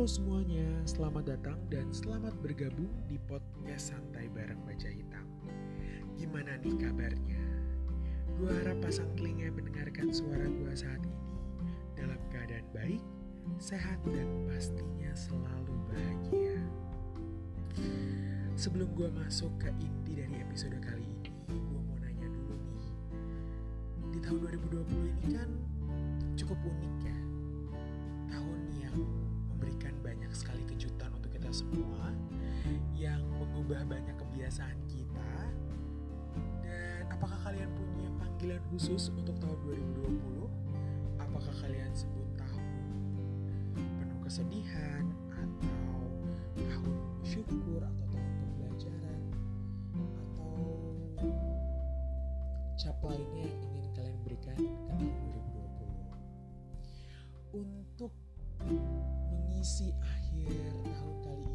selamat datang dan selamat bergabung di podcast Santai Bareng Baca Hitam. Gimana nih kabarnya? Gua harap pasang telinga mendengarkan suara gua saat ini dalam keadaan baik, sehat, dan pastinya selalu bahagia. Sebelum gua masuk ke inti dari episode kali ini, gua mau nanya dulu nih. Di tahun 2020 ini kan cukup unik ya. Sekali kejutan untuk kita semua, yang mengubah banyak kebiasaan kita. Dan apakah kalian punya panggilan khusus untuk tahun 2020? Apakah kalian sebut tahun penuh kesedihan atau tahun syukur atau tahun pembelajaran atau cap lainnya yang ingin kalian berikan ke tahun 2020 untuk mengisi akhir tahun kali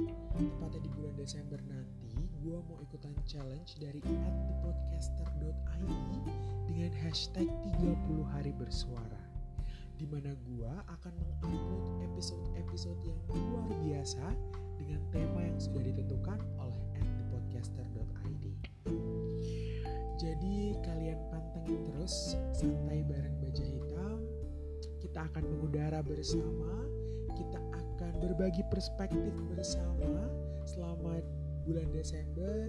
ini tepatnya di bulan Desember nanti gue mau ikutan challenge dari @thepodcaster.id dengan hashtag 30 hari bersuara di mana gue akan mengupload episode-episode yang luar biasa dengan tema yang sudah ditentukan oleh @thepodcaster.id. Jadi kalian pantengin terus santai bareng baja hitam. Kita akan mengudara bersama, berbagi perspektif bersama selama bulan Desember.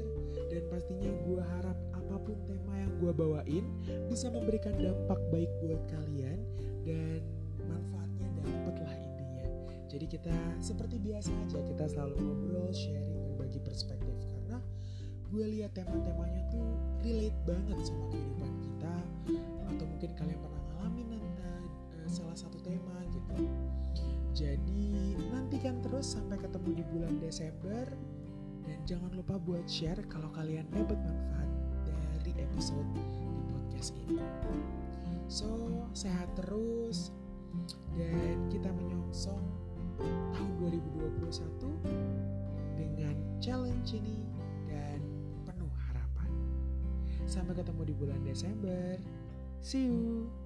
Dan pastinya gue harap apa pun tema yang gue bawain bisa memberikan dampak baik buat kalian dan manfaatnya dapet lah intinya. Jadi kita seperti biasa aja kita selalu ngobrol, sharing, berbagi perspektif. Karena gue lihat tema-temanya tuh relate banget sama kehidupan kita. Atau mungkin kalian pernah ngalamin nanti uh, salah satu nantikan terus sampai ketemu di bulan Desember dan jangan lupa buat share kalau kalian dapat manfaat dari episode di podcast ini. So, sehat terus dan kita menyongsong tahun 2021 dengan challenge ini dan penuh harapan. Sampai ketemu di bulan Desember. See you.